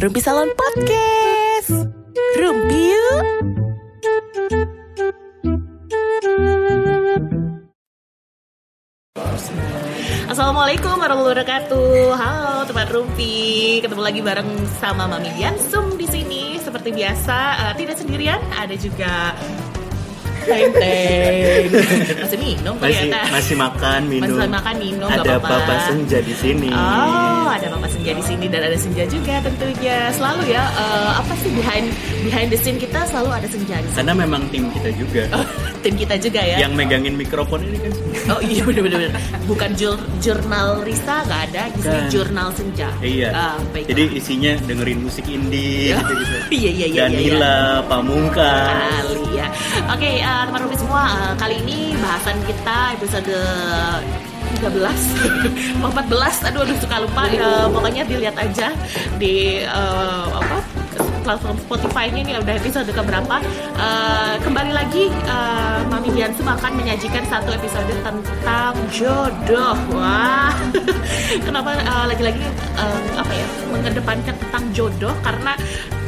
Rumpi Salon Podcast. Rumpi yuk. Assalamualaikum warahmatullahi wabarakatuh. Halo teman Rumpi, ketemu lagi bareng sama Mami Diansum di sini. Seperti biasa, eh, tidak sendirian, ada juga Teng Masih minum masih ternyata. masih makan minum Masih makan minum, ada apa-apa. papa senja di sini Oh, ada Mama Senja di sini dan ada Senja juga tentunya. Selalu ya, eh, apa sih behind behind the scene kita selalu ada Senja di sini. karena memang tim kita juga Oh, tim kita juga ya. yang megangin mikrofon ini kan Oh iya benar-benar. Bukan jur, jurnal Risa nggak ada, di sini Bukan. jurnal Senja. iya baiklah. jadi isinya dengerin musik indie Ya. gitu gitu iya iya iya. iya, Danila Pamungkas Kali ya. Oke, eh, teman Rupi semua, eh, kali ini bahasan kita episode 13 14 aduh aduh suka lupa ya pokoknya dilihat aja di eh, apa platform Spotify-nya ini udah episode keberapa. Eh, kembali lagi eh, Mami Diansu akan menyajikan satu episode tentang jodoh. Wah. Kenapa eh, lagi-lagi eh, apa ya mengedepankan tentang jodoh? Karena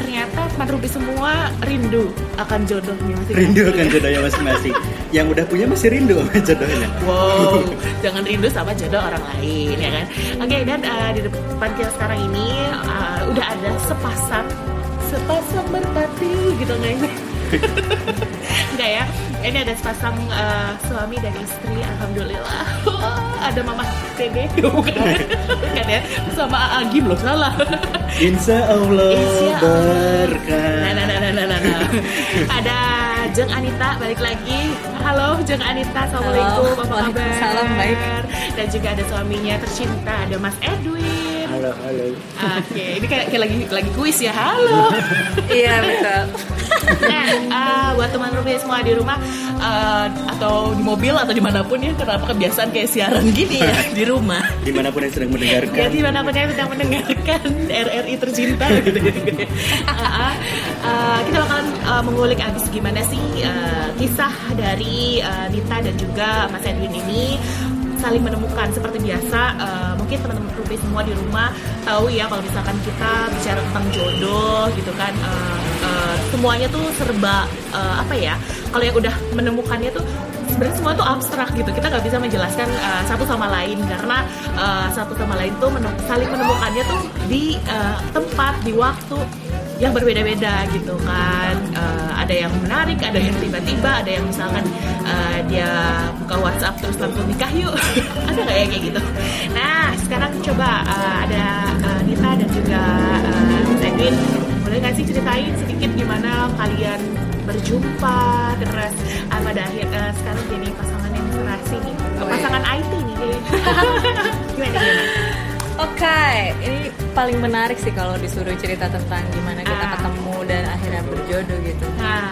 ternyata teman Ruby semua rindu akan jodohnya masing-masing. rindu kan jodohnya masing-masing. Yang udah punya masih rindu sama jodohnya. Wow, jangan rindu sama jodoh orang lain ya kan. Oke dan eh, di depan kita sekarang ini eh, udah ada sepasang sepasang merpati gitu nggak ini? Enggak ya. Ini ada sepasang eh, suami dan istri, alhamdulillah. ada mama TB, bukan? Bukan ya? Sama Agim loh, salah. Insya Allah Insya Allah. berkah Nah, nah, nah, nah, nah, nah, nah. Ada Jeng Anita balik lagi. Halo Jeng Anita, assalamualaikum. Halo. Apa kabar? Waalaikumsalam, baik. Dan juga ada suaminya tercinta, ada Mas Edwin. Halo halo Oke, ini kayak, kayak lagi lagi kuis ya. Halo. Iya betul. Nah, eh, buat teman rumah semua di rumah eh, atau di mobil atau di mana pun ya, kenapa kebiasaan kayak siaran gini ya di rumah. di mana pun yang sedang mendengarkan Jadi di mana pun yang sedang mendengarkan RRI tercinta gitu gitu. Uh, uh, kita bakalan uh, mengulik abis gimana sih uh, kisah dari uh, Nita dan juga Mas Edwin ini saling menemukan seperti biasa uh, mungkin teman-teman Rupi semua di rumah tahu ya kalau misalkan kita bicara tentang jodoh gitu kan uh, uh, semuanya tuh serba uh, apa ya kalau yang udah menemukannya tuh sebenarnya semua tuh abstrak gitu. Kita nggak bisa menjelaskan uh, satu sama lain karena uh, satu sama lain tuh menem- saling menemukannya tuh di uh, tempat di waktu yang berbeda-beda gitu kan Uh, ada yang menarik ada yang tiba-tiba ada yang misalkan uh, dia buka WhatsApp terus langsung nikah yuk. Ada nggak ya kayak gitu? Nah sekarang coba uh, ada uh, Nita dan juga uh, Mas Edwin boleh nggak sih ceritain sedikit gimana kalian berjumpa terus uh, pada akhir uh, sekarang jadi pasangan yang serasi nih? Oh, pasangan IT nih. Gimana gimana Oke, ini paling menarik sih kalau disuruh cerita tentang gimana kita Ah. ketemu dan akhirnya berjodoh gitu. nah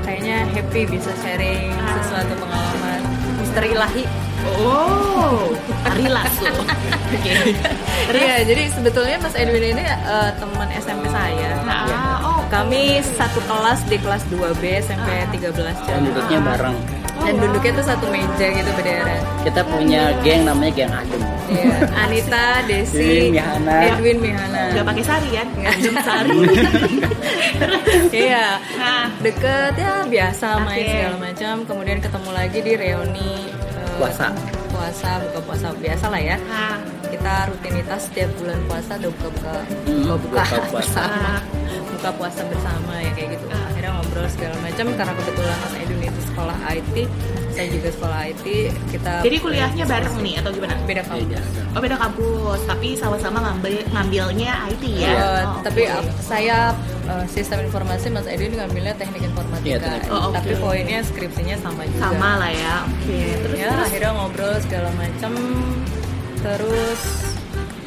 Kayaknya happy bisa sharing Ah. sesuatu pengalaman misteri ilahi. oh Arilas loh oke Iya, jadi sebetulnya Mas Edwin ini eh, teman SMP saya. Nah, Iya. oh, Kami satu kelas di kelas 2B SMP 13 Dan duduknya bareng. Dan duduknya tuh satu meja gitu berderet. Kita punya geng namanya geng Adem. Iya, Anita, Desi, Edwin, Mihana. Edwin, Mihana. nggak pakai sari kan nggak sari Iya. nah Deket ya biasa main Oke. segala macam. Kemudian ketemu lagi di reuni eh, Puasa. Puasa, buka puasa biasa lah ya. nah Kita rutinitas setiap bulan puasa ada buka-buka Hmm, buka-buka buka puasa. bersama. Buka puasa bersama ya kayak gitu. Akhirnya ngobrol segala macam karena kebetulan Mas Edwin itu sekolah IT, saya juga sekolah IT. Kita jadi kuliahnya bareng nih atau gimana beda kampus. oh beda kampus tapi sama-sama ngambil ngambilnya IT ya Eh, Oh, tapi uh, saya uh, sistem informasi Mas Edwin ngambilnya teknik informatika. Iya, teknik. Oh, oke. Tapi poinnya skripsinya sama juga. sama lah ya oke terus ya terus akhirnya ngobrol segala macam terus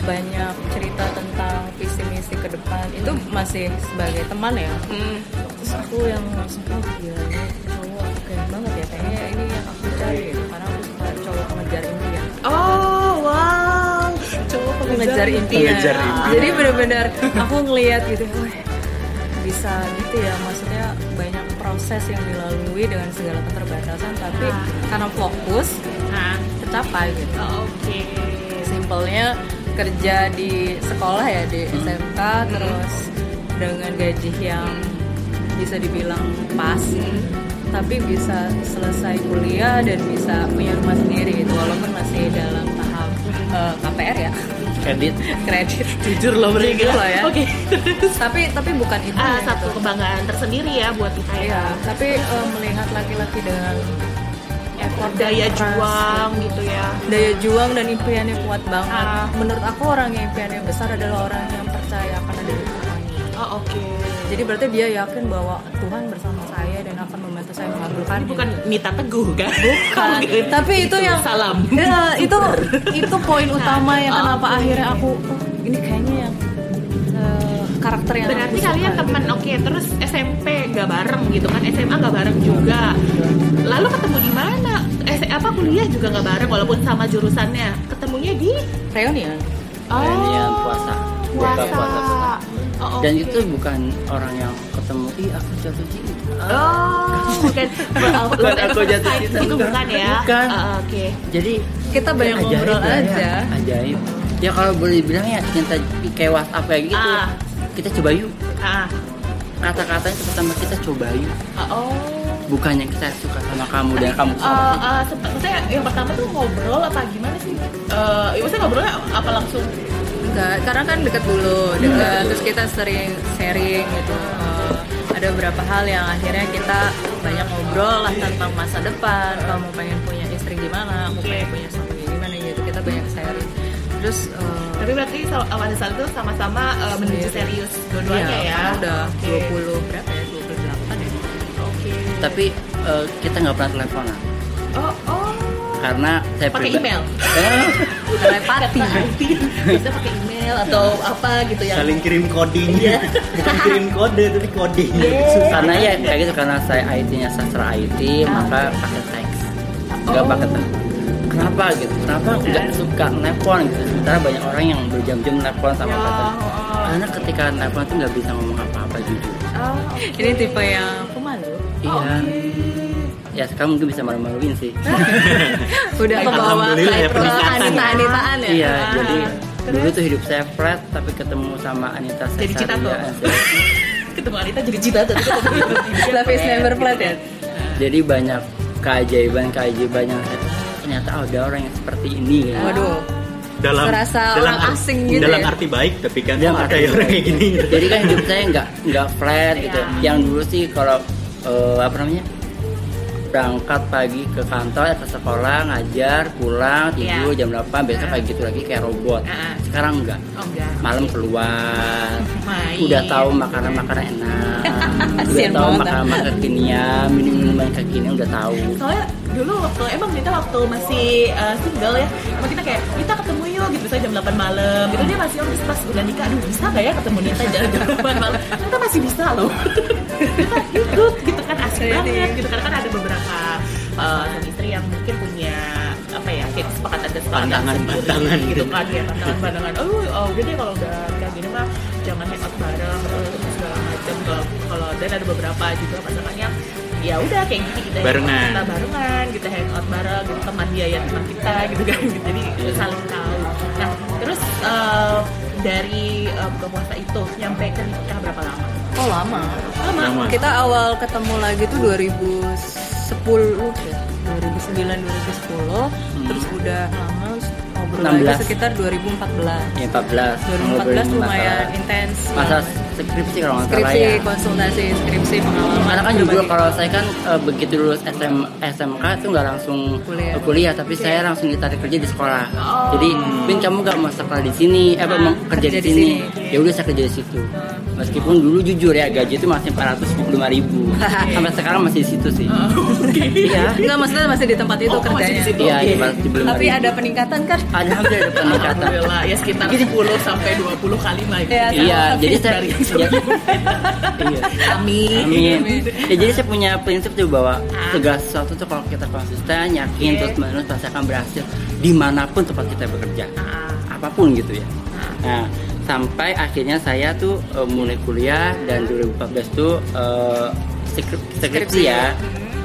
banyak cerita tentang visi misi ke depan. Itu masih sebagai teman ya? Hmm. terus aku yang langsung oh gila ini cowok keren banget ya kayaknya ini yang aku cari gitu. karena aku suka cowok pengejar impian. Oh wow. Cowok pengejar impian. Pengejar impian. jadi benar-benar aku ngelihat gitu wah bisa gitu ya. Maksudnya banyak proses yang dilalui dengan segala keterbatasan tapi Ah. karena fokus nah tercapai gitu. Oh, oke. Simpelnya kerja di sekolah ya di SMK terus dengan gaji yang bisa dibilang pas tapi bisa selesai kuliah dan bisa punya rumah sendiri gitu walaupun masih dalam tahap eh, KPR ya kredit kredit Jujur loh mereka. Loh ya. Oke. tapi tapi bukan itu Ah, ya, satu gitu. kebanggaan tersendiri ya buat kita ya. Iya, tapi eh, melihat laki-laki dengan dan Daya keras, juang gitu ya. daya juang dan impiannya kuat banget. Ah. Menurut aku orang yang impiannya besar adalah orang yang percaya akan ada Tuhan. Oh oke. Jadi berarti dia yakin bahwa Tuhan bersama saya dan akan membantu saya mengabulkan. Ini bukan Mita Teguh kan? Bukan. Oke. Tapi itu yang salam. Ya, itu itu poin utama yang kenapa akhirnya aku oh, ini kayaknya yang karakter yang Berarti kalian teman oke terus SMP nggak bareng gitu kan SMA nggak bareng juga. Lalu ketemu di mana? S apa kuliah juga nggak bareng walaupun sama jurusannya. Ketemunya di reunian. Reunian puasa. Buka puasa. puasa bersama. Oh, dan itu bukan orang yang ketemu ih aku jatuh cinta Oh, bukan. Bukan aku jatuh cinta, Itu bukan. ya? Bukan. Ah, Oke. jadi Kita banyak ngobrol ya, aja. ajaib ya kalau boleh dibilang ya cinta kayak WhatsApp kayak gitu Ah. Kita coba yuk Ah. kata-katanya pertama kita coba yuk Oh. bukannya kita suka sama kamu dan kamu Eh, sama eh, sep- maksudnya yang pertama tuh ngobrol apa gimana sih? Eh, ya maksudnya ngobrolnya apa langsung? Enggak, karena kan deket dulu, deket. Terus kita sering sharing gitu. Eh, ada beberapa hal yang akhirnya kita banyak ngobrol lah tentang masa depan. Kamu pengen punya istri gimana, aku pengen punya suami gimana gitu. Kita banyak sharing. Terus eh, Tapi berarti pada saat itu sama-sama eh, menuju serius dua-duanya iya, ya? karena udah Oke. 20 berapa ya? 28 ya. Oke. tapi eh, kita nggak pernah teleponan Oh, oh. karena saya Pakai email? Eh, Telepati. Bisa pakai email atau apa gitu ya? saling kirim coding bukan kirim kode tapi coding Susah. karena ya kayak gitu karena saya IT-nya sastra IT maka pakai teks nggak Oh. pakai teks kenapa gitu kenapa nggak suka nelpon gitu sementara banyak orang yang berjam-jam nelpon sama Ya, pakai oh, oh. karena ketika nelpon tuh nggak bisa ngomong apa-apa jujur Oh, oke. Ini tipe yang pemalu. iya ya sekarang mungkin bisa malu-maluin sih Udah ke bawah Alhamdulillah ya, peningkatan. Anita-Anitaan ya. iya Ah. jadi dulu tuh hidup saya flat tapi ketemu sama Anita Jadi cita tuh. Ketemu Anita jadi cita tuh. Love is never flat ya. jadi banyak keajaiban-keajaiban yang saya ternyata ada orang yang seperti ini gitu. Waduh. dalam Serasa orang art- asing gitu dalam ya. arti baik tapi kan Dalam ada ya orang kayak gini jadi kan hidup saya nggak nggak flat gitu Iya. yang dulu sih kalau eh, apa namanya berangkat pagi ke kantor ke sekolah ngajar pulang tidur Iya. jam 8 besok kayak gitu lagi kayak robot Ah. sekarang enggak Oh enggak. malam keluar Main. udah tahu makanan-makanan enak udah tahu banget, makanan-makanan kekinian minum-minuman yang kekinian udah tahu Soalnya dulu waktu emang kita waktu masih uh, single ya, emang kita kayak kita ketemu yuk gitu saya jam 8 malam. Gitu dia masih oh pas udah nikah, aduh bisa gak ya ketemu Nita jam 8 malam? Kita masih bisa loh. ikut gitu kan asik banget gitu kan. Kan ada beberapa uh, suami istri yang mungkin punya apa ya kayak kesepakatan dan kesepakatan Pandangan-pandangan sendiri gitu. gitu. kan ya pandangan-pandangan oh, oh udah deh kalau udah kayak gini mah jangan hangout bareng terus segala macam kalau kalau dan ada beberapa juga pasangannya ya udah kayak gini kita Barengan. kita barengan kita hangout bareng gitu teman dia ya teman kita gitu kan. Jadi Iya. saling tahu. Nah terus eh, dari eh, buka puasa itu nyampe ke nikah berapa lama Oh lama. lama Lama. Kita awal ketemu lagi tuh 2010 ya. 2009 2010 terus udah lama ngobrol lagi 16. sekitar 2014. ya 14 2014 lumayan intens. masa skripsi kalau nggak salah skripsi, ya konsultasi, skripsi pengalaman. karena kan juga berbagi. kalau saya kan eh, begitu lulus SM, SMK itu nggak langsung Kuliah. kuliah. tapi saya langsung ditarik kerja di sekolah Oh. jadi Bin kamu nggak mau sekolah di sini eh, apa Ah, mau kerja, kerja di di sini sini. Ya udah saya kerja di situ meskipun dulu jujur ya gaji itu masih 425 ribu sampai sekarang masih di situ sih iya Enggak maksudnya masih di tempat itu Oh, masih kerjanya. di situ. iya di 425 Tapi ada peningkatan kan? alhamdulillah ada peningkatan Alhamdulillah ya sekitar 10 sampai 20 kali lah. Iya, iya jadi saya dari yang ya, iya Amin. Amin. Ya, jadi saya punya prinsip tuh bahwa Ah. segala sesuatu tuh kalau kita konsisten, yakin Oke. terus menerus pasti akan berhasil di mana pun tempat kita bekerja, Ah, apa pun gitu ya. Nah, sampai akhirnya saya tuh eh, mulai kuliah dan 2014 tuh eh, skrip- skripsi Skripsi. ya.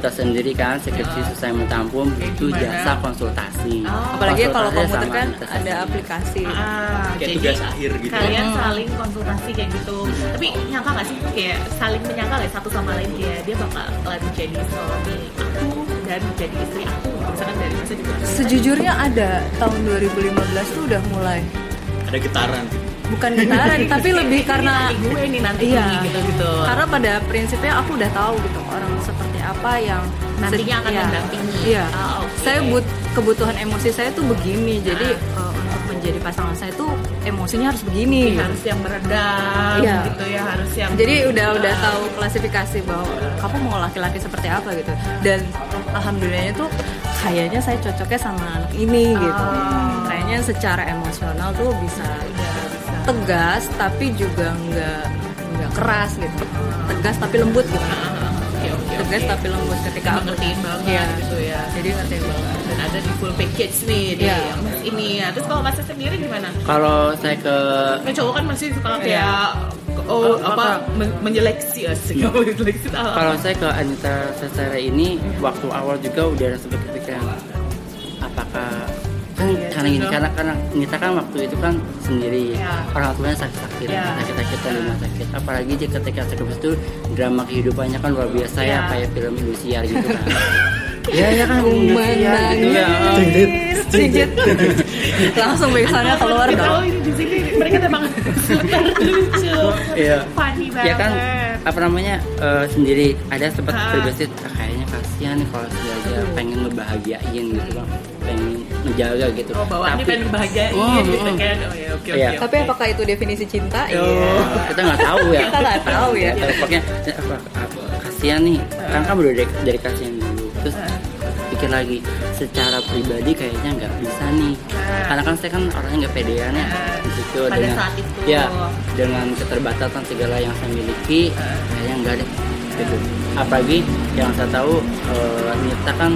tahu sendiri kan skripsi susah mentampung butuh gimana? jasa konsultasi. Oh. apalagi kalau Konsultasi komputer kan ada aplikasi Ah, Kayak jadi tugas akhir gitu. Kalian Hmm. saling konsultasi kayak gitu. Tapi nyangka gak sih kayak saling menyangka gak satu sama lain kayak dia bakalan jadi suami aku dan jadi istri aku. Misalkan dari masa juga. sejujurnya ada tahun 2015 tuh udah mulai Ada getaran. Bukan getaran tapi lebih karena nanti gue nih nanti iya nih, gitu-gitu. karena pada prinsipnya aku udah tahu gitu orang seperti apa yang Nantinya akan iya. mendampingi. iya Ah, oke. saya but kebutuhan emosi saya tuh begini jadi eh, untuk menjadi pasangan saya tuh emosinya harus begini Ini harus yang meredam Iya. gitu ya, harus yang jadi udah udah tahu klasifikasi bahwa kamu mau laki-laki seperti apa gitu dan alhamdulillahnya tuh kayaknya saya cocoknya sama anak ini gitu Ah. kayaknya secara emosional tuh bisa tegas tapi juga nggak nggak keras gitu tegas tapi lembut gitu Oke, oke, tegas oke. tapi lembut ketika aku ngertiin banget Iya. gitu ya. jadi ngertiin banget Dan ada di full package nih di Iya. Mas ini ya. Terus kalau Mas sendiri gimana? Kalau saya ke Kan cowok kan masih suka kayak Iya. oh Apa- apa, apa? men- menyeleksi asik tahu. kalau saya ke Anita Sasara ini waktu awal juga udah ada sempat kepikiran apakah karena gini jodoh. karena karena Nita kan waktu itu kan sendiri. Iya. orang tuanya sakit sakit Iya. sakit sakitan di rumah sakit. Apalagi dia ketika skripsi itu drama kehidupannya kan luar biasa Iya. ya kayak film Indosiar gitu kan. Ya ya kan? Indosiar gitu. Ya Cincit. langsung biasanya keluar Kita tahu dong ini di sini mereka memang super lucu, Iya. funny banget. ya kan apa namanya eh, sendiri. Ada sempat berbasis "Ah, kayaknya kasihan nih kalau si aja pengen ngebahagiain gitu bang pengen menjaga gitu Oh bawaannya pengen bahagiain Oh, gitu oh. kan. Oh ya oke Iya. oke. tapi apakah itu definisi cinta Ya, kita nggak tahu ya Kita nggak tahu ya. Nggak pokoknya ya, apa, apa, kasihan nih kan kamu udah dari, dari kasihan dulu terus pikir lagi secara pribadi kayaknya nggak bisa nih Ah. karena kan saya kan orangnya nggak pedean ya Ah. situ Pada dengan saat itu. ya dengan keterbatasan segala yang saya miliki Ah. kayaknya enggak deh gitu apalagi yang saya tahu Nita kan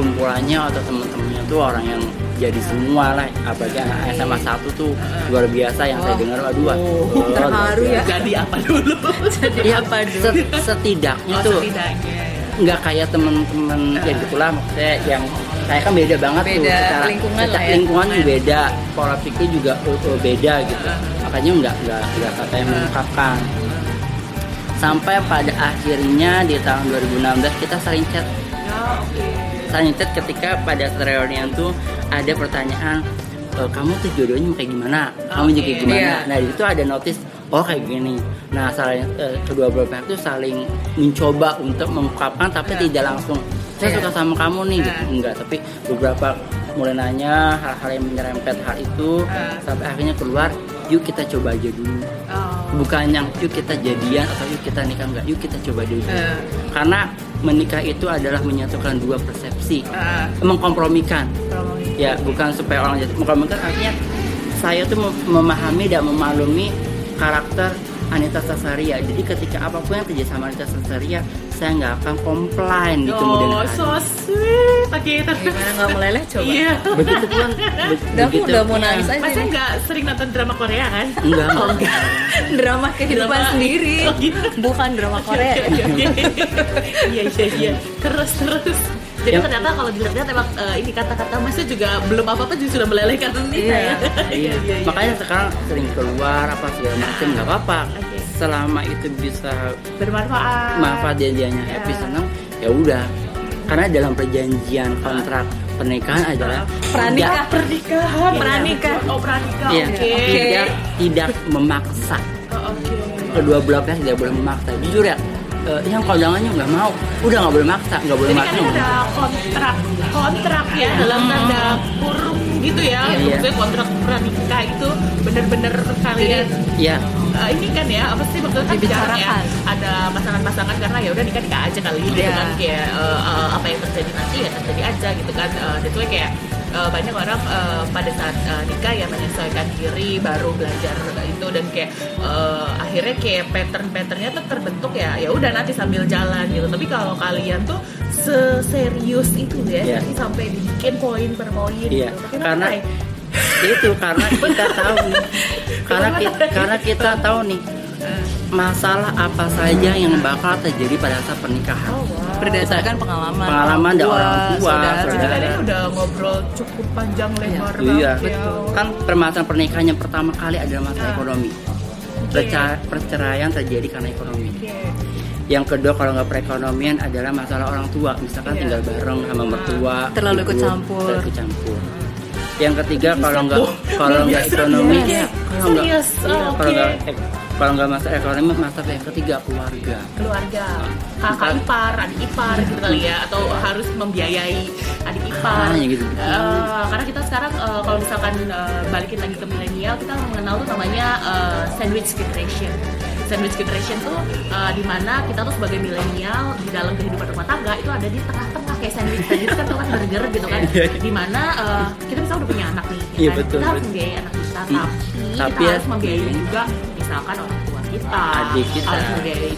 kumpulannya atau teman-temannya tuh orang yang jadi semua lah apalagi anak SMA 1 tuh luar biasa yang saya Wah. dengar aduh wah, Oh, luar terharu ya. Jadi apa dulu? ya apa dulu? set- setidaknya Oh, tuh setidaknya ya. nggak kayak temen-temen ya gitulah maksudnya yang saya kan beda banget tuh Beda secara lingkungan secara lah ya. lingkungan juga beda pola pikir juga uh, uh, beda gitu makanya nggak nggak nggak kata yang mengungkapkan sampai pada akhirnya di tahun 2016 kita saling chat Ya, oke. Chat ketika pada reunian tuh ada pertanyaan "E, kamu tuh jodohnya kayak gimana kamu juga Oke. gimana Iya. nah di situ ada notice oh kayak gini nah saling eh, kedua belah pihak tuh saling mencoba untuk mengungkapkan tapi Iya. tidak langsung saya Iya. suka sama kamu nih gitu. Iya. enggak tapi beberapa mulai nanya hal-hal yang menyerempet hal itu Iya. sampai akhirnya keluar yuk kita coba aja dulu Oh. bukan yang yuk kita jadian atau yuk kita nikah enggak yuk kita coba dulu Eh. karena menikah itu adalah menyatukan dua persepsi. Ah, mengkompromikan. Ya bukan supaya orang jadi mengkompromikan artinya saya tuh mem- memahami dan memaklumi karakter Anita Sasaria jadi ketika apa pun yang terjadi sama Anita Sasaria saya nggak akan komplain di kemudian Oh, hari so sweet. Oke, tapi gimana nggak meleleh coba Iya. begitu pun be- begitu udah mau nangis aja Masa nih. nggak sering nonton drama Korea kan? enggak Oh, enggak. drama kehidupan Drama- sendiri Oh, gitu. bukan drama Korea. Iya, iya, iya. Terus, terus. Jadi Yang- ternyata kalau dilihat-lihat emang eh, ini kata-kata masnya juga belum apa-apa juga sudah melelehkan Nita Iya. ya. Iya. makanya sekarang sering keluar apa segala macam nggak apa-apa Oke. selama itu bisa Bermanfaat. manfaat dia dianya happy Ya. senang ya udah karena dalam perjanjian kontrak pernikahan adalah Pranikah. Pernikahan. Pranikah. Oh, pranikah. Iya, Oke. tidak tidak memaksa Oh, Oke. kedua belah pihak tidak boleh memaksa jujur ya eh, yang kondangannya nggak mau udah nggak boleh maksa nggak boleh Jadi maksa kan ada kontrak kontrak ya dalam tanda kurung gitu ya. Iya. Maksudnya kontrak pranikah itu bener-bener kalian ya Eh, ini kan ya apa sih maksudnya kan jarang ya ada pasangan-pasangan karena ya udah nikah nikah aja kali gitu Iya. kan kayak eh, eh, apa yang terjadi nanti ya terjadi aja gitu kan Eh, why kayak eh, banyak orang eh, pada saat eh, nikah ya menyesuaikan diri baru belajar dan kayak eh, akhirnya kayak pattern-patternnya tuh terbentuk ya ya udah nanti sambil jalan gitu. Tapi kalau kalian tuh seserius itu ya nanti sampai dibikin poin per poin Iya, gitu. Tapi karena ya? itu karena kita tahu karena kita, karena kita tahu nih masalah apa saja yang bakal terjadi pada saat pernikahan. Oh wow berdasarkan pengalaman Pengalaman dari orang tua, saudara. Jadi saudara. tadi udah ngobrol cukup panjang lebar Iya, banget ya. kan permasalahan pernikahan yang pertama kali adalah masalah Ah. ekonomi. Perca- perceraian terjadi karena ekonomi. Oke. Yang kedua kalau nggak perekonomian adalah masalah orang tua, misalkan Iya. tinggal bareng sama mertua, Terlalu ikut campur. terlalu ikut campur. Yang ketiga kalau nggak tuh. kalau nggak ekonomi ya kalau nggak iya, kalau kalau nggak masalah ekonomi masalah yang ketiga keluarga. keluarga kakak ipar adik ipar gitu kali ya atau harus membiayai adik ipar Ah, ya gitu. Eh, karena kita sekarang eh, kalau misalkan eh, balikin lagi ke milenial kita mengenal tuh namanya eh, sandwich generation sandwich generation tuh eh, di mana kita tuh sebagai milenial di dalam kehidupan rumah tangga itu ada di tengah-tengah kayak sandwich sandwich kan tuh kan burger gitu kan Iya. di mana eh, kita misalnya udah punya anak nih ya Iya, kan? betul, kita harus membiayai anak kita tapi, Tapi kita ya- harus membiayai juga misalkan orang tua kita Adik kita. harus membiayai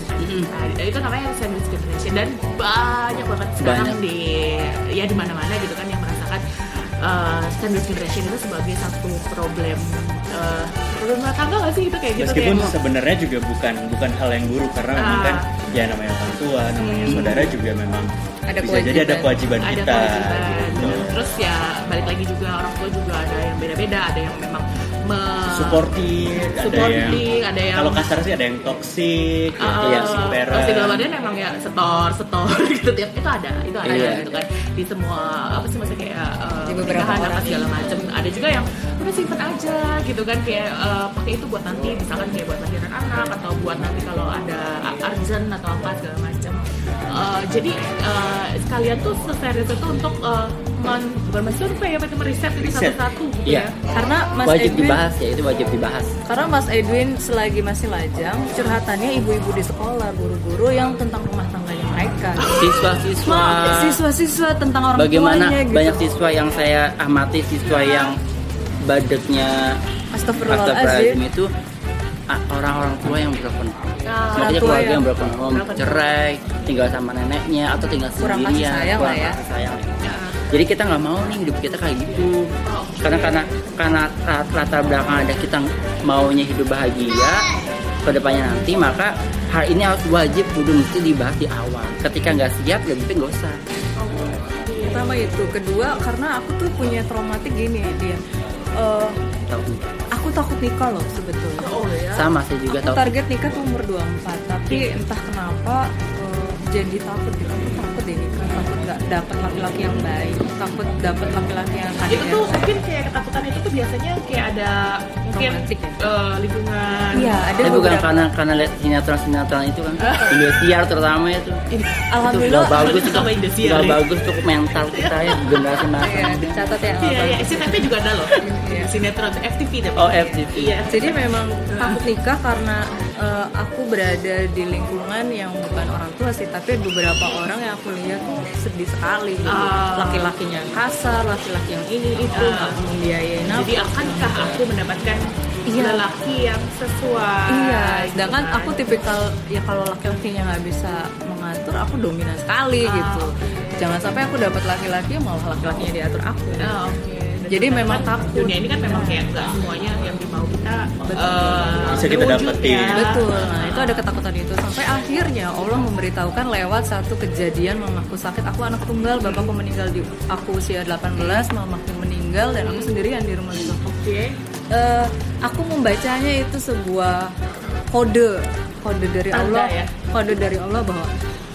Nah, itu namanya sandwich generation dan banyak banget sekarang Banyak. di ya di mana-mana gitu kan yang merasakan uh, sandwich generation itu sebagai satu problem uh, problem rumah tangga nggak sih itu kayak gitu Meskipun kayak sebenarnya juga bukan bukan hal yang buruk karena memang Ah. kan ya namanya orang tua, namanya Hmm. saudara juga memang Ada bisa jadi ada kewajiban ada kita. kewajiban gitu. Ya lagi juga orang tua juga ada yang beda-beda ada yang memang me- supporting, ada yang ada yang kalau kasar sih ada yang toxic, Uh, ya, si parent. pasti dalam artian emang ya setor setor gitu tiap itu ada itu ada Iya. gitu kan di semua apa sih maksudnya kayak uh, Di beberapa apa segala macam ada juga yang udah simpen aja gitu kan kayak uh, pakai itu buat nanti misalkan kayak buat lahiran anak atau buat nanti kalau ada artisan atau apa segala macam Uh, jadi uh, sekalian tuh seserius itu untuk uh, men, bukan mensurvei apa itu meriset itu Riset. satu-satu gitu Iya. ya karena Mas wajib Edwin dibahas ya itu wajib dibahas. karena Mas Edwin selagi masih lajang curhatannya ibu-ibu di sekolah guru-guru yang tentang rumah tangganya mereka Siswa-siswa siswa-siswa tentang orang bagaimana tuanya gitu banyak siswa yang saya amati siswa yang badeknya Astagfirullahaladzim itu orang-orang tua yang broken Ah, Maksudnya tua keluarga yang yang broken home, home. cerai, tinggal sama neneknya atau tinggal Kurang kasih sendirian, sayang kurang lah ya. kasih sayang. Ya. Jadi kita nggak mau nih hidup kita kayak gitu. Karena karena karena lat- latar belakang ada kita maunya hidup bahagia ke depannya nanti, maka hal ini harus wajib kudu mesti dibahas di awal. Ketika nggak siap, lebih baik nggak usah. pertama itu kedua karena aku tuh punya traumatik gini dia Eh, Tahu? aku takut nikah loh sebetulnya oh ya Sama saya juga aku tahu. target nikah tuh umur 24 tapi entah kenapa eh, jadi takut gitu dapet laki-laki yang baik takut dapet laki-laki yang kadir itu tuh mungkin kayak ketakutan itu tuh biasanya kayak ada mungkin eh, lingkungan iya ada Tapi bukan karena karena lihat sinetron sinetron itu kan Indosiar terutama itu itu alhamdulillah nggak bagus itu ya. bagus untuk mental kita ya generasi masa Iya, dicatat ya Iya, iya, SCTV juga ada loh. Iya. Sinetron FTV tapi. Oh, FTV. Iya. jadi memang takut nikah karena eh, aku berada di lingkungan yang bukan orang tua sih tapi beberapa orang yang aku lihat tuh sedih sekali gitu. Ah. laki-lakinya kasar laki-laki yang ini itu Ah. nggak membiayai Jadi akankah aku mendapatkan Iya. lelaki yang sesuai? Iya, gitu sedangkan kan? aku tipikal ya kalau laki-lakinya nggak bisa mengatur, aku dominan sekali Ah, gitu. Jangan sampai aku dapat laki-laki malah laki-lakinya diatur aku. Oh, oke. Dan Jadi juga memang kan takut. Dunia ini kan memang kayak nggak semuanya yang dimau kita eh, Bisa kita dapetin. ya. Betul. Nah, itu ada ketakutan itu sampai akhirnya Allah memberitahukan lewat satu kejadian mamaku sakit. Aku anak tunggal, bapakku meninggal di aku usia 18, mamaku meninggal dan aku sendirian di rumah itu. Oke. Eh, aku membacanya itu sebuah kode kode dari Tanda Allah ya? kode dari Allah bahwa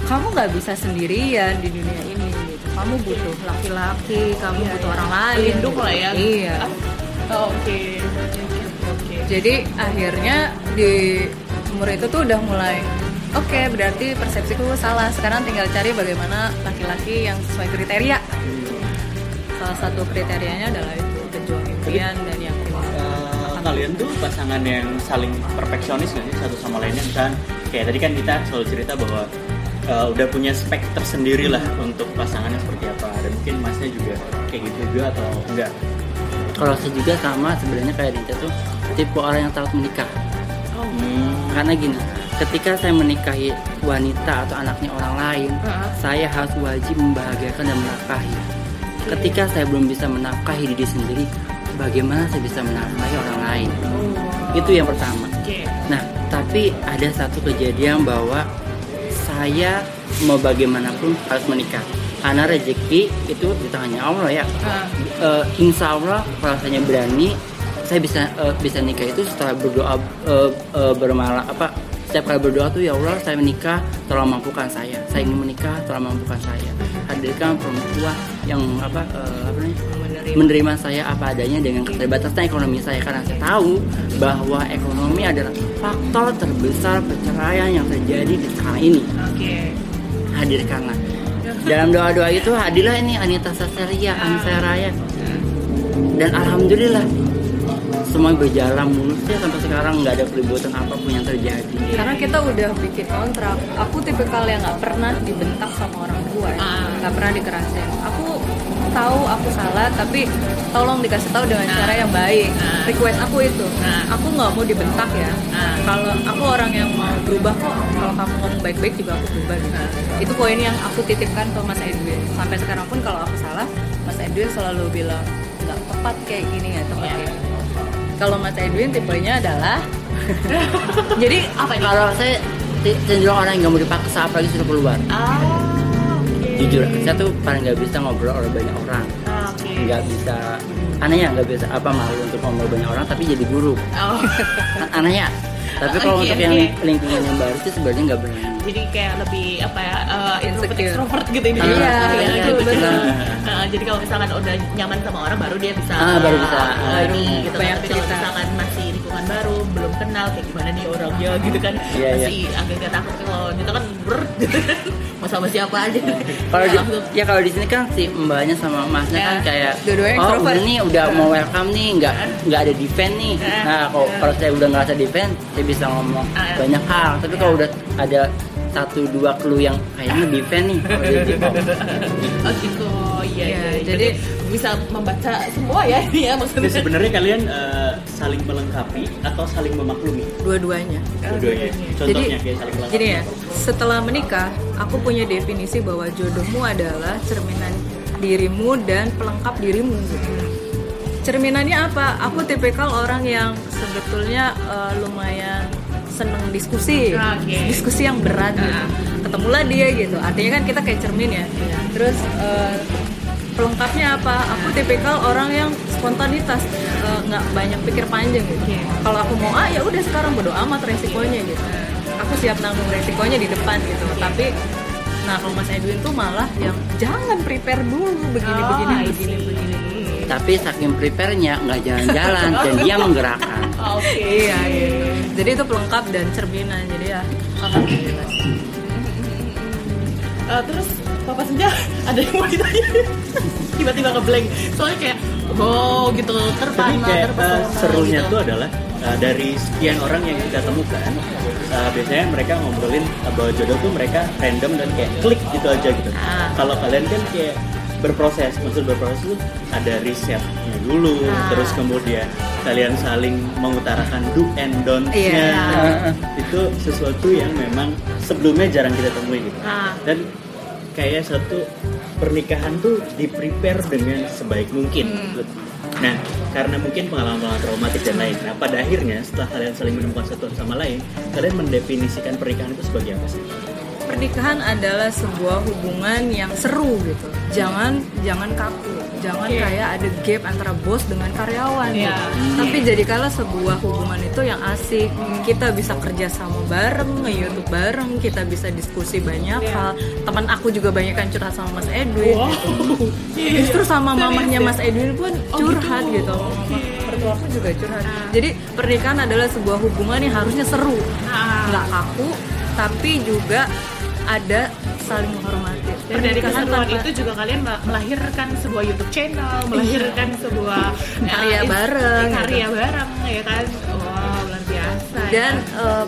kamu nggak bisa sendirian di dunia ini gitu. kamu butuh laki-laki kamu Iya, butuh iya. orang lain Pelindung lah ya. iya Oh, oke. Oke. jadi akhirnya di umur itu tuh udah mulai oke berarti persepsiku salah sekarang tinggal cari bagaimana laki-laki yang sesuai kriteria salah satu kriterianya adalah itu pejuang impian dan yang kalian tuh pasangan yang saling perfeksionis nggak sih satu sama lainnya? Kan kayak tadi kan kita selalu cerita bahwa eh, udah punya spek tersendiri lah untuk pasangannya seperti apa. Dan mungkin masnya juga kayak gitu juga atau enggak? Kalau saya juga sama sebenarnya kayak Dinta tuh tipe orang yang takut menikah. Oh. hmm, karena gini ketika saya menikahi wanita atau anaknya orang lain Heeh. saya harus wajib membahagiakan dan menafkahi. Ketika saya belum bisa menafkahi diri sendiri bagaimana saya bisa menafkahi orang lain Oh. itu yang pertama. Nah, tapi ada satu kejadian bahwa saya mau bagaimanapun harus menikah karena rezeki itu di tangannya Allah ya Ah. Eh, insya Allah kalau saya berani saya bisa eh, bisa nikah itu setelah berdoa eh, eh, bermalam apa setiap kali berdoa tuh ya Allah saya menikah tolong mampukan saya saya ingin menikah tolong mampukan saya hadirkan perempuan yang apa eh, apa namanya menerima saya apa adanya dengan keterbatasan ekonomi saya. Karena saya tahu bahwa ekonomi adalah faktor terbesar perceraian yang terjadi di sekarang ini. Oke. hadirkanlah. Dalam doa-doa itu hadirlah ini Anita Sasaria Raya. Dan alhamdulillah semua berjalan mulus ya sampai sekarang nggak ada keributan apa pun yang terjadi Karena kita udah bikin kontrak. Aku tipikal yang nggak pernah dibentak sama orang tua, ya. Ah. nggak pernah dikerasin. Aku tahu aku salah, tapi tolong dikasih tahu dengan cara yang baik. Ah. Request aku itu. Ah. Aku nggak mau dibentak ya. Ah. Kalau aku orang yang mau berubah kok, kalau kamu ngomong baik-baik juga aku berubah. Gitu. Itu poin yang aku titipkan ke Mas Edwin. Sampai sekarang pun kalau aku salah, Mas Edwin selalu bilang nggak tepat kayak gini ya tepat Iya. kayak gini. Kalau Mas Edwin tipenya adalah jadi Apa ini? kalau saya cenderung orang yang nggak mau dipaksa apalagi sudah keluar Ah, oke. jujur saya tuh paling nggak bisa ngobrol oleh banyak orang Ah, nggak bisa anehnya nggak bisa apa malu untuk ngobrol banyak orang tapi jadi guru Oh. anehnya tapi kalau Oke, untuk yang oke. lingkungan yang baru sih sebenarnya nggak berani jadi kayak lebih apa ya uh, introvert Insecure. extrovert gitu ini Iya, Iya, iya, gitu. betul. Nah, jadi kalau misalkan udah nyaman sama orang baru dia bisa Ah, baru bisa. uh, Ah, ini iya. gitu kan. Tapi kalau misalkan masih lingkungan baru belum kenal kayak gimana nih orangnya gitu kan Iya, iya. masih agak-agak takut kalau kita kan ber gitu kan mau sama siapa aja kalau Langsung. ya kalau di sini kan si mbaknya sama masnya kan Ya. kayak oh extrovert." udah nih udah mau welcome nih nggak nggak ada defend nih Ya. nah kalau kalau saya udah nggak ada defend saya bisa ngomong banyak hal tapi kalau udah ada satu dua clue yang kayaknya defend nih kalau dia gitu. oh gitu iya Iya, iya jadi- jadi bisa membaca semua ya ini ya Jadi maksudnya sebenarnya kalian eh, saling melengkapi atau saling memaklumi dua-duanya. dua-duanya. Contohnya kayak saling melengkapi. Gini ya, setelah menikah, aku punya definisi bahwa jodohmu adalah cerminan dirimu dan pelengkap dirimu. gitu. Cerminannya apa? Aku tipikal orang yang sebetulnya eh, lumayan seneng diskusi, Oke. diskusi yang berat. Gitu. Ah. Ketemulah dia gitu. Artinya kan kita kayak cermin ya. Terus eh, pelengkapnya apa? Aku tipikal orang yang spontanitas, eh, nggak banyak pikir panjang gitu. Kalau aku mau ah ya udah sekarang bodo amat resikonya gitu. Aku siap nanggung resikonya di depan gitu. Tapi nah kalau Mas Edwin tuh malah yang jangan prepare dulu begini Oh, begini begini begini. tapi saking prepare-nya nggak jalan-jalan dan dia menggerakkan oke Iya gitu. Jadi itu pelengkap dan cerminan. Jadi ya alhamdulillah. Eh, terus Papa Senja ada yang mau ditanya tiba-tiba ngeblank soalnya kayak oh gitu Tapi terpana kayak terpesona eh, serunya gitu. tuh adalah eh, dari sekian orang yang kita temukan eh, biasanya mereka ngobrolin bahwa jodoh tuh mereka random dan kayak klik gitu aja gitu. Ah. Kalau kalian kan kayak berproses, maksud berproses itu ada risetnya dulu, Ah. terus kemudian kalian saling mengutarakan do and don'ts-nya. Iya. Itu sesuatu yang memang sebelumnya jarang kita temui gitu. Ah. Dan kayak satu pernikahan tuh di prepare dengan sebaik mungkin. Hmm. Nah, karena mungkin pengalaman-pengalaman traumatik dan lain. Nah, pada akhirnya setelah kalian saling menemukan satu sama lain, kalian mendefinisikan pernikahan itu sebagai apa sih? Pernikahan adalah sebuah hubungan yang seru gitu. Jangan jangan kaku. Jangan Oke. kayak ada gap antara bos dengan karyawan Iya. gitu. Tapi jadikanlah sebuah hubungan itu yang asik. Kita bisa kerja sama bareng, nge-youtube bareng, kita bisa diskusi banyak Iya. hal. Teman aku juga banyak yang curhat sama Mas Edwin. wow Justru sama mamahnya ya? Mas Edwin pun Oh, curhat gitu. gitu. Mama mertuaku juga curhat. Jadi pernikahan adalah sebuah hubungan yang harusnya seru, Ah. nggak kaku, tapi juga ada saling menghormati. dan dari tanpa- itu juga kalian mel- melahirkan sebuah YouTube channel, melahirkan sebuah Karya eh, bareng, karya gitu. bareng ya kan. Wow, luar biasa. ya. dan eh,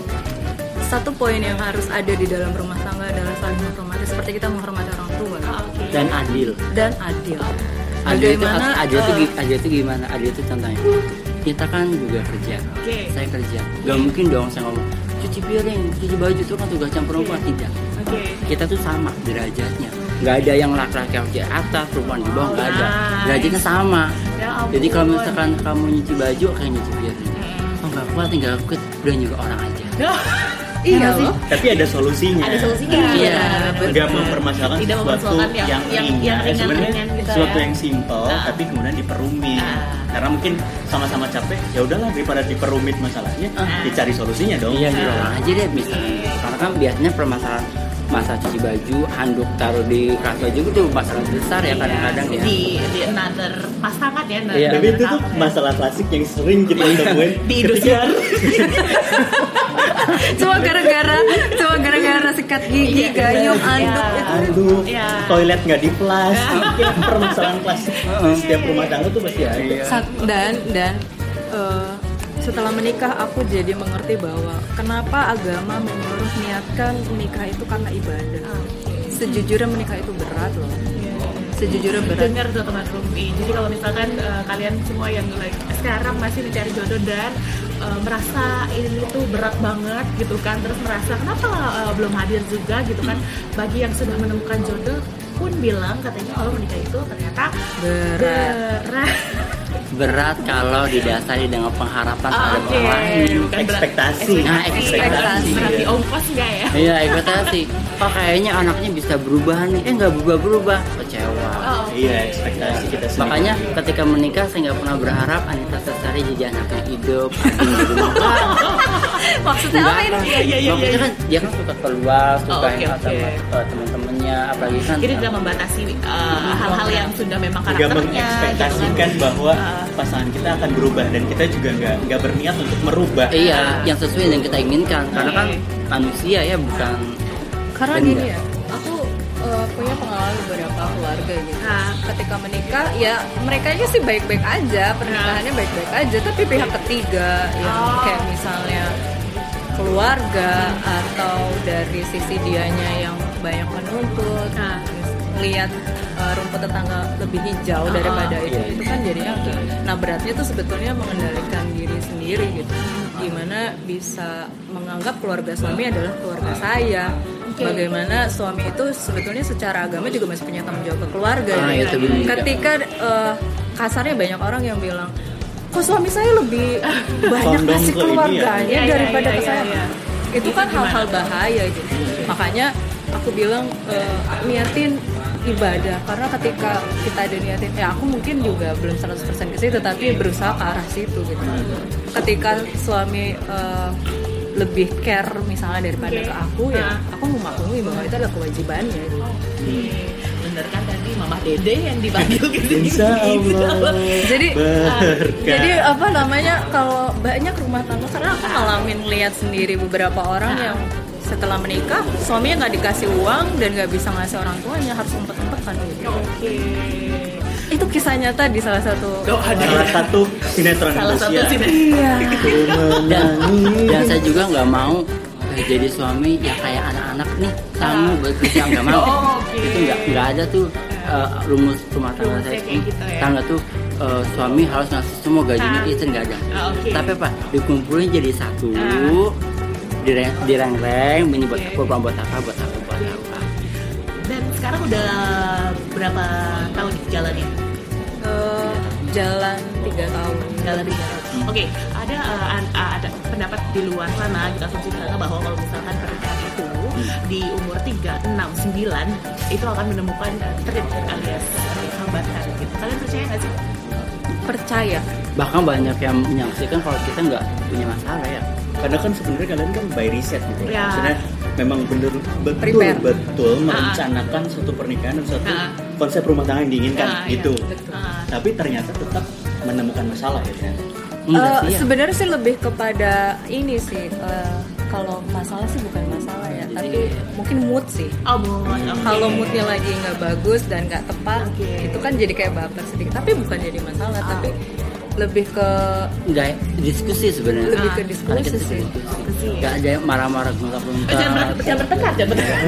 satu poin yang harus ada di dalam rumah tangga adalah saling menghormati seperti kita menghormati orang tua Ah, oke. dan adil dan adil. adil itu Bagaimana adil itu eh, gi- adil itu gimana adil itu contohnya kita kan juga kerja Oke. saya kerja gak mungkin dong saya ngomong cuci piring cuci baju itu kan tugas campur perempuan tidak Kita tuh sama derajatnya nggak ada yang laki-laki harus di atas perempuan di bawah nggak ada nice. derajatnya sama Ya ampun. jadi kalau misalkan kamu nyuci baju kayak nyuci piring oh nggak kuat tinggal ikut udah nyuruh orang aja Iya sih? loh. Tapi ada solusinya. Ada solusinya. Iya, betul. Nggak mempermasalahkan Tidak sesuatu yang- yang, yang- ringan. yang Eh, sebenarnya gitu sesuatu ya. yang simpel Ah. tapi kemudian diperumit. Ah. Karena mungkin sama-sama capek, ya udahlah daripada diperumit masalahnya, Ah. dicari solusinya dong. Iya diulang aja deh misalnya. Karena kan biasanya permasalahan masa cuci baju, handuk taruh di kelas baju itu masalah besar ya kadang-kadang ya. di di another pasangan ya another Iya. Tapi itu tuh masalah klasik yang sering kita temuin di Indosiar Cuma gara-gara cuma gara-gara sikat gigi, gayung, anduk Iya. itu. Aduh, Iya. toilet nggak di flush, mungkin permasalahan klasik setiap rumah tangga tuh pasti ada. Dan dan eh, setelah menikah aku jadi mengerti bahwa kenapa agama menyuruh niatkan menikah itu karena ibadah. Sejujurnya menikah itu berat loh. Sejujurnya berat. dengar tuh teman Rumi jadi kalau misalkan eh, kalian semua yang like, sekarang masih mencari jodoh dan eh, merasa ini tuh berat banget gitu kan terus merasa kenapa eh, belum hadir juga gitu kan bagi yang sudah menemukan jodoh pun bilang katanya kalau menikah itu ternyata Berat. berat Berat kalau didasari dengan pengharapan terhadap Oke, orang lain. bukan berat. Ekspektasi. Nah, ekspektasi. berarti ongkos enggak ya Iya, ekspektasi. Oh kayaknya anaknya bisa berubah nih. Eh nggak berubah-berubah. Kecewa. oh, Iya, ekspektasi kita sendiri. Makanya ketika menikah saya nggak pernah berharap Anita Sestari jadi anaknya hidup, di rumah. Maksudnya apa ini? Iya, iya, iya, Maksudnya iya. kan dia kan suka keluar, suka Oh, hangout oke. sama uh, teman-temannya, apalagi kan jadi tidak membatasi uh, hal-hal yang sudah memang juga karakternya mengekspektasikan gitu kan. bahwa Ah. pasangan kita akan berubah dan kita juga nggak nggak berniat untuk merubah. Iya, yang sesuai dengan kita inginkan. Karena kan manusia ya bukan Karena benda. gini ya, aku eh, punya pengalaman beberapa keluarga gitu. Nah. Ketika menikah, ya mereka sih baik-baik aja, pernikahannya baik-baik aja, tapi pihak ketiga yang Oh. kayak misalnya keluarga atau dari sisi dianya yang banyak menuntut, Nah. lihat eh, rumput tetangga lebih hijau Oh, daripada itu, iya. itu kan jadinya nah beratnya tuh sebetulnya mengendalikan diri sendiri gitu gimana bisa menganggap keluarga suami adalah keluarga saya Oke. bagaimana suami itu sebetulnya secara agama juga masih punya tanggung jawab ke keluarga Ah, itu benar. ketika eh, kasarnya banyak orang yang bilang kok suami saya lebih banyak kasih ya?" keluarganya Iya, iya, daripada ke iya, saya iya. itu Itu kan hal-hal bahaya gitu makanya aku bilang eh, niatin ibadah karena ketika kita ada niatin ya aku mungkin juga belum 100% ke situ tapi berusaha ke arah situ gitu ketika suami eh, lebih care misalnya daripada ke aku ya Ah. aku memaklumi bahwa itu adalah kewajibannya gitu. Oke, bener kan tadi Mama Dede yang dipanggil ke sini. Insya Allah. jadi Berkah. jadi apa namanya kalau banyak rumah tangga karena aku ngalamin lihat sendiri beberapa orang Ah. yang setelah menikah suaminya nggak dikasih uang dan nggak bisa ngasih orang tuanya harus umpet-umpetan gitu Oke. itu kisah nyata di salah satu Oh, ada. Salah satu sinetron Salah satu Indonesia. sini. iya Aku dan, dan saya juga nggak mau jadi suami ya kayak anak-anak nih kamu bekerja nggak mau Oh, oke. itu nggak nggak ada tuh eh, rumus rumah tangga Rumusnya saya kayak gitu ya. tangga tuah eh, suami harus ngasih semua gajinya Ah. istri nggak ada Ah, oke. tapi apa dikumpulin jadi satu Ah. direng direng ini buat Oke. apa buat apa buat apa buat apa Dan sekarang udah berapa tahun jalannya? Eh, jalan tiga tahun Jalan tiga tahun. Oke, ada uh, an- uh, ada pendapat di luar sana kita asumsi sana bahwa kalau misalkan pernikahan itu di umur 3, 6, 9 itu akan menemukan uh, trik alias hambatan gitu. Kalian percaya nggak sih? percaya bahkan banyak yang menyaksikan kalau kita nggak punya masalah ya Karena kan sebenarnya kalian kan by riset gitu. Ya. Maksudnya memang bener betul Prepare. betul merencanakan satu pernikahan dan satu Ah. konsep rumah tangga yang diinginkan Ah, gitu. betul. Ah. Tapi ternyata tetap menemukan masalah ya ternyata. Eh, sih ya sebenarnya sih lebih kepada ini sih eh, kalau masalah sih bukan masalah ya tapi mungkin mood sih Oh, oke. kalau moodnya lagi nggak bagus dan nggak tepat Oke. itu kan jadi kayak baper sedikit tapi bukan jadi masalah Ah. tapi lebih ke nggak diskusi sebenarnya lebih ke Ah, diskusi kita sih Diskusi. Nggak ada yang marah-marah Eh, Jangan, ber, jangan bertengkar, jangan bertengkar.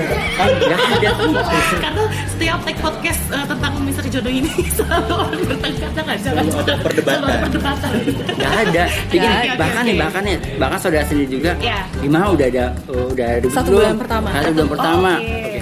nggak ada tuh Karena setiap take podcast uh, tentang misteri jodoh ini selalu orang bertengkar, jangan jangan. Perdebatan. Perdebatan. nggak ada Begini, Oke, oke, bahkan oke. nih bahkan nih bahkan saudara sendiri juga Ya. gimana udah ada oh, udah ada Satu bulan pertama. satu bulan pertama Oke.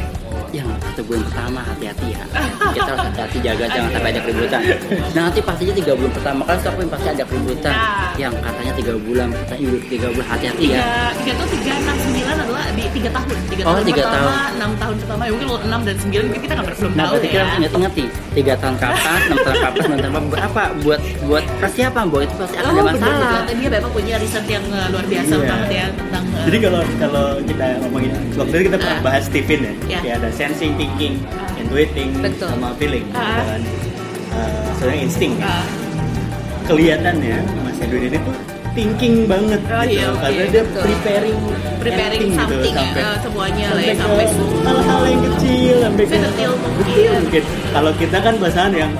yang satu bulan pertama hati-hati ya kita harus hati-hati jaga jangan sampai ada keributan nah nanti pastinya tiga bulan pertama kan setiap pasti ada keributan Ya. yang katanya tiga bulan katanya udah tiga bulan hatihati Tiga, ya tiga tuh tiga enam sembilan atau tiga tahun, tiga Oh, tahun tiga pertama, tahun. enam tahun pertama, ya mungkin enam dan sembilan mungkin kita nggak belum Nah, tahu berarti kita ya. harus ingat-ingat nih, tiga tahun kapan, enam tahun kapan, sembilan tahun kapan, buat apa? Buat buat persiapan, buat itu pasti akan Oh, ada masalah. ternyata dia memang punya riset yang uh, luar biasa Iya. banget ya tentang. uh, Jadi kalau kalau kita ngomongin waktu itu kita pernah Ah. bahas Stephen ya, Ya. kayak ada sensing, thinking, intuiting, Betul. sama feeling, gitu Ah. kan. Eh, sebenarnya insting ya. uh, Kelihatannya Mas Edwin ini tuh thinking banget Oh, gitu, iya, oke, karena dia betul. preparing, preparing everything something gitu, sampai uh, semuanya lah ya sampai sampai hal-hal yang kecil sampai ke Sedetil mungkin. Mungkin kalau kita kan pasangan yang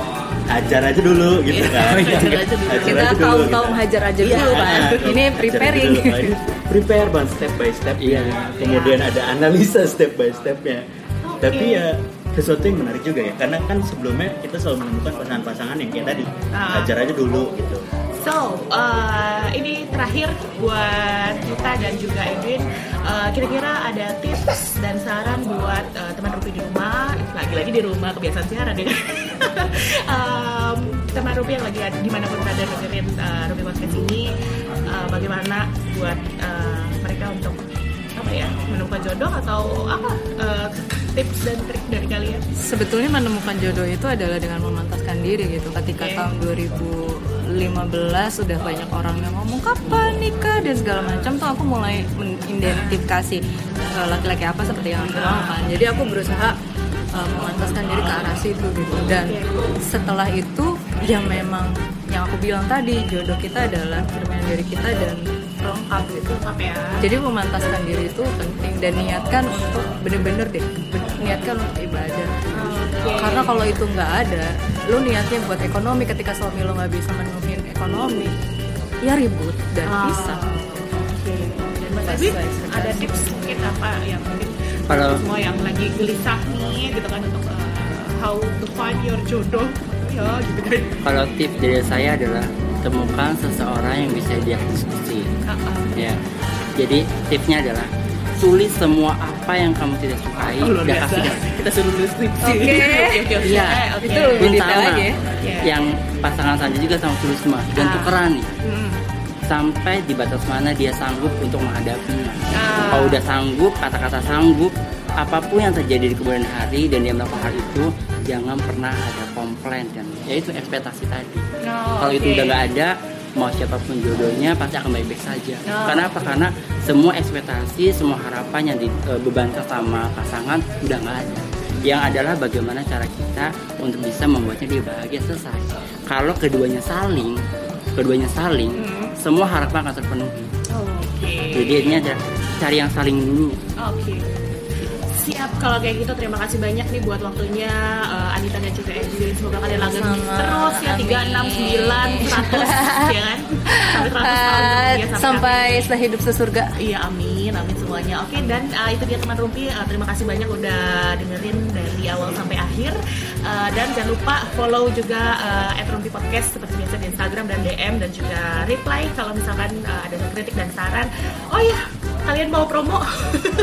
hajar aja dulu gitu Iya, kan hajar aja dulu. Hajar Kita gitu. kaum hajar aja dulu kan. Ah, Ini preparing. dulu. Nah, prepare banget step by step Iya. kemudian ada analisa step by stepnya Oke. tapi ya sesuatu yang menarik juga ya karena kan sebelumnya kita selalu menemukan pasangan-pasangan yang kayak tadi Ah. hajar aja dulu gitu So, uh, ini terakhir buat kita dan juga Edwin. Uh, Kira-kira ada tips dan saran buat uh, teman Rupi di rumah, lagi-lagi di rumah kebiasaan siaran ya. um, teman Rupi yang lagi ada- di mana pun berada dengerin uh, Rupi podcast ini, uh, bagaimana buat uh, mereka untuk apa ya menemukan jodoh atau apa uh, tips dan trik dari kalian? Sebetulnya menemukan jodoh itu adalah dengan memantaskan diri gitu. Ketika Oke. tahun 2015 sudah banyak orang yang ngomong kapan nikah dan segala macam tuh aku mulai mengidentifikasi eh, laki-laki apa seperti yang aku mau kan. Jadi aku berusaha eh, memantaskan diri ke arah situ gitu. Dan setelah itu yang memang yang aku bilang tadi jodoh kita adalah cerminan diri kita dan lengkap gitu. Lengkap ya. Jadi memantaskan diri itu penting dan niatkan untuk bener-bener deh niatkan untuk ibadah. Karena kalau itu nggak ada, lu niatnya buat ekonomi ketika suami lo nggak bisa menuhin ekonomi, ya ribut dan Ah. pisah. Oke. Dan Mas ekspektasi. ada tips mungkin apa yang mungkin Kalau- semua yang lagi gelisah nih gitu kan untuk uh, how to find your jodoh ya gitu kan. Kalau tips dari saya adalah temukan seseorang yang bisa diajak diskusi. Ah, ah. Ya. Jadi tipsnya adalah tulis semua apa yang kamu tidak sukai Oh, dan kasih Kita suruh nulis skripsi. Oke. oke, oke. Iya. Oke. Itu detail sama. lagi ya. Iya. yang pasangan saja juga sama tulis semua dan Ah. tukeran nih Hmm. sampai di batas mana dia sanggup untuk menghadapinya. Ah. Kalau udah sanggup, kata-kata sanggup, apa pun yang terjadi di kemudian hari dan dia melakukan hal itu, jangan pernah ada komplain dan yaitu ekspektasi tadi. Oh, Kalau itu oke. udah nggak ada, mau siapa pun jodohnya pasti akan baik-baik saja. Oh. Karena apa? Karena semua ekspektasi, semua harapan yang dibebankan sama pasangan udah nggak ada. Yang adalah bagaimana cara kita untuk bisa membuatnya dia bahagia selesai. Kalau keduanya saling, keduanya saling, Hmm. semua harapan akan terpenuhi. Oh, Oke. Jadi ini ada cari yang saling dulu. Oke. Siap kalau kayak gitu terima kasih banyak nih buat waktunya uh, Anita dan juga Edwin. Semoga kalian langgeng terus ya 3 6 9 100 ya kan. Sampai 100 tahun ya, sampai setelah hidup sesurga. Iya amin, amin semuanya. Oke dan uh, itu dia teman Rumpi. Uh, terima kasih banyak udah dengerin dari awal sampai akhir. Uh, dan jangan lupa follow juga uh, @rumpi podcast seperti biasa di Instagram dan DM dan juga reply kalau misalkan uh, ada kritik dan saran. Oh iya, kalian mau promo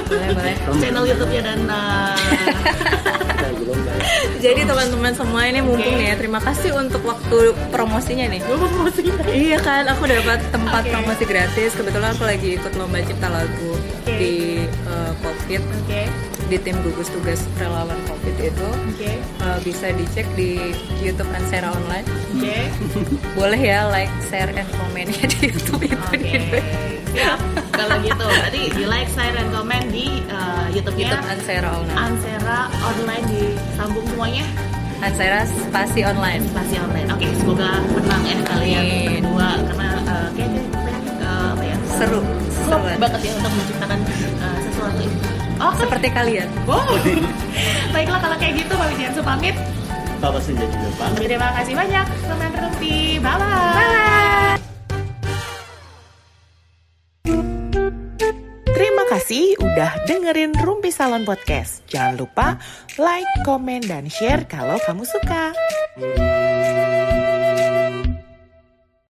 Boleh, boleh. channel YouTube-nya dan. Jadi teman-teman semua ini mumpung Oke. nih ya. Terima kasih untuk waktu promosinya nih. gue mau promosi Iya kan, aku dapat tempat Oke. promosi gratis. Kebetulan aku lagi ikut lomba cipta lagu Oke. di uh, COVID Oke, di tim gugus tugas relawan COVID itu. oke, Uh, bisa dicek di YouTube Ansera Online. oke, Boleh ya like, share, and komennya di YouTube itu. oke. Siap. Kalau gitu, berarti di like, share, dan komen di uh, YouTube-nya YouTube Ansera Online. Ansera online disambung semuanya Ansera spasi online. masih online. Oke, semoga menang ya kalian berdua karena uh, kayaknya uh, apa ya Seru, seru. banget ya untuk menciptakan uh, sesuatu itu. Oke. Seperti kalian. Wow. Baiklah kalau kayak gitu, Mami Jansu pamit. Bapak Senja juga Pak. Terima kasih banyak teman Rumpi. Bye bye. Terima kasih udah dengerin Rumpi Salon Podcast. Jangan lupa like, komen, dan share kalau kamu suka.